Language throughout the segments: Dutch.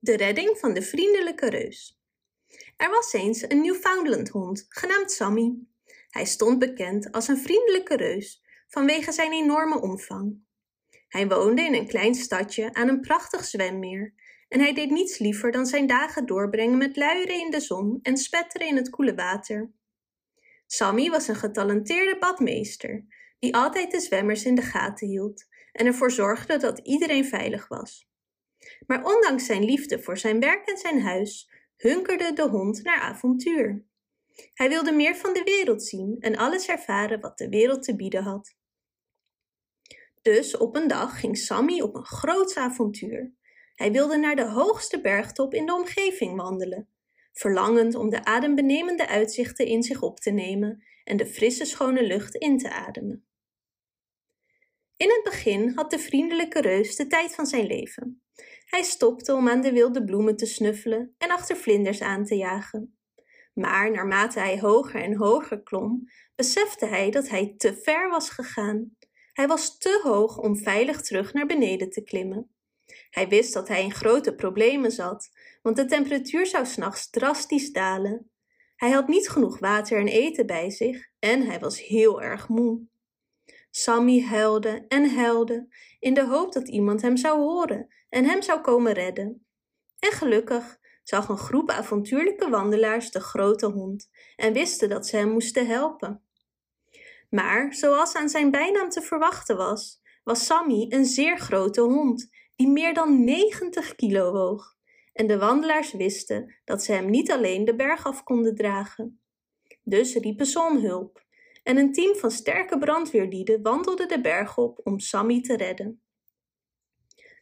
De redding van de vriendelijke reus. Er was eens een Newfoundland hond genaamd Sammy. Hij stond bekend als een vriendelijke reus vanwege zijn enorme omvang. Hij woonde in een klein stadje aan een prachtig zwemmeer en hij deed niets liever dan zijn dagen doorbrengen met luieren in de zon en spetteren in het koele water. Sammy was een getalenteerde badmeester die altijd de zwemmers in de gaten hield en ervoor zorgde dat iedereen veilig was. Maar ondanks zijn liefde voor zijn werk en zijn huis, hunkerde de hond naar avontuur. Hij wilde meer van de wereld zien en alles ervaren wat de wereld te bieden had. Dus op een dag ging Sammy op een groots avontuur. Hij wilde naar de hoogste bergtop in de omgeving wandelen, verlangend om de adembenemende uitzichten in zich op te nemen en de frisse schone lucht in te ademen. In het begin had de vriendelijke reus de tijd van zijn leven. Hij stopte om aan de wilde bloemen te snuffelen en achter vlinders aan te jagen. Maar naarmate hij hoger en hoger klom, besefte hij dat hij te ver was gegaan. Hij was te hoog om veilig terug naar beneden te klimmen. Hij wist dat hij in grote problemen zat, want de temperatuur zou s'nachts drastisch dalen. Hij had niet genoeg water en eten bij zich en hij was heel erg moe. Sammy huilde en huilde in de hoop dat iemand hem zou horen en hem zou komen redden. En gelukkig zag een groep avontuurlijke wandelaars de grote hond en wisten dat ze hem moesten helpen. Maar zoals aan zijn bijnaam te verwachten was, was Sammy een zeer grote hond die meer dan 90 kilo woog. En de wandelaars wisten dat ze hem niet alleen de berg af konden dragen. Dus riepen ze om hulp en een team van sterke brandweerlieden wandelde de berg op om Sammy te redden.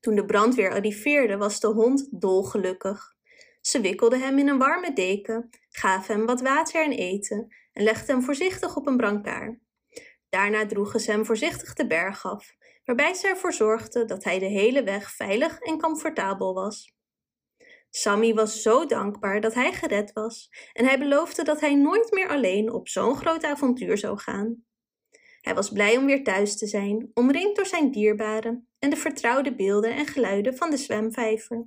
Toen de brandweer arriveerde was de hond dolgelukkig. Ze wikkelden hem in een warme deken, gaven hem wat water en eten en legden hem voorzichtig op een brancard. Daarna droegen ze hem voorzichtig de berg af, waarbij ze ervoor zorgden dat hij de hele weg veilig en comfortabel was. Sammy was zo dankbaar dat hij gered was en hij beloofde dat hij nooit meer alleen op zo'n groot avontuur zou gaan. Hij was blij om weer thuis te zijn, omringd door zijn dierbaren en de vertrouwde beelden en geluiden van de zwemvijver.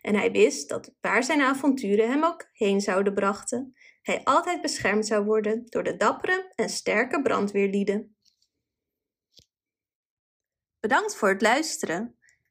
En hij wist dat waar zijn avonturen hem ook heen zouden brachten, hij altijd beschermd zou worden door de dappere en sterke brandweerlieden. Bedankt voor het luisteren.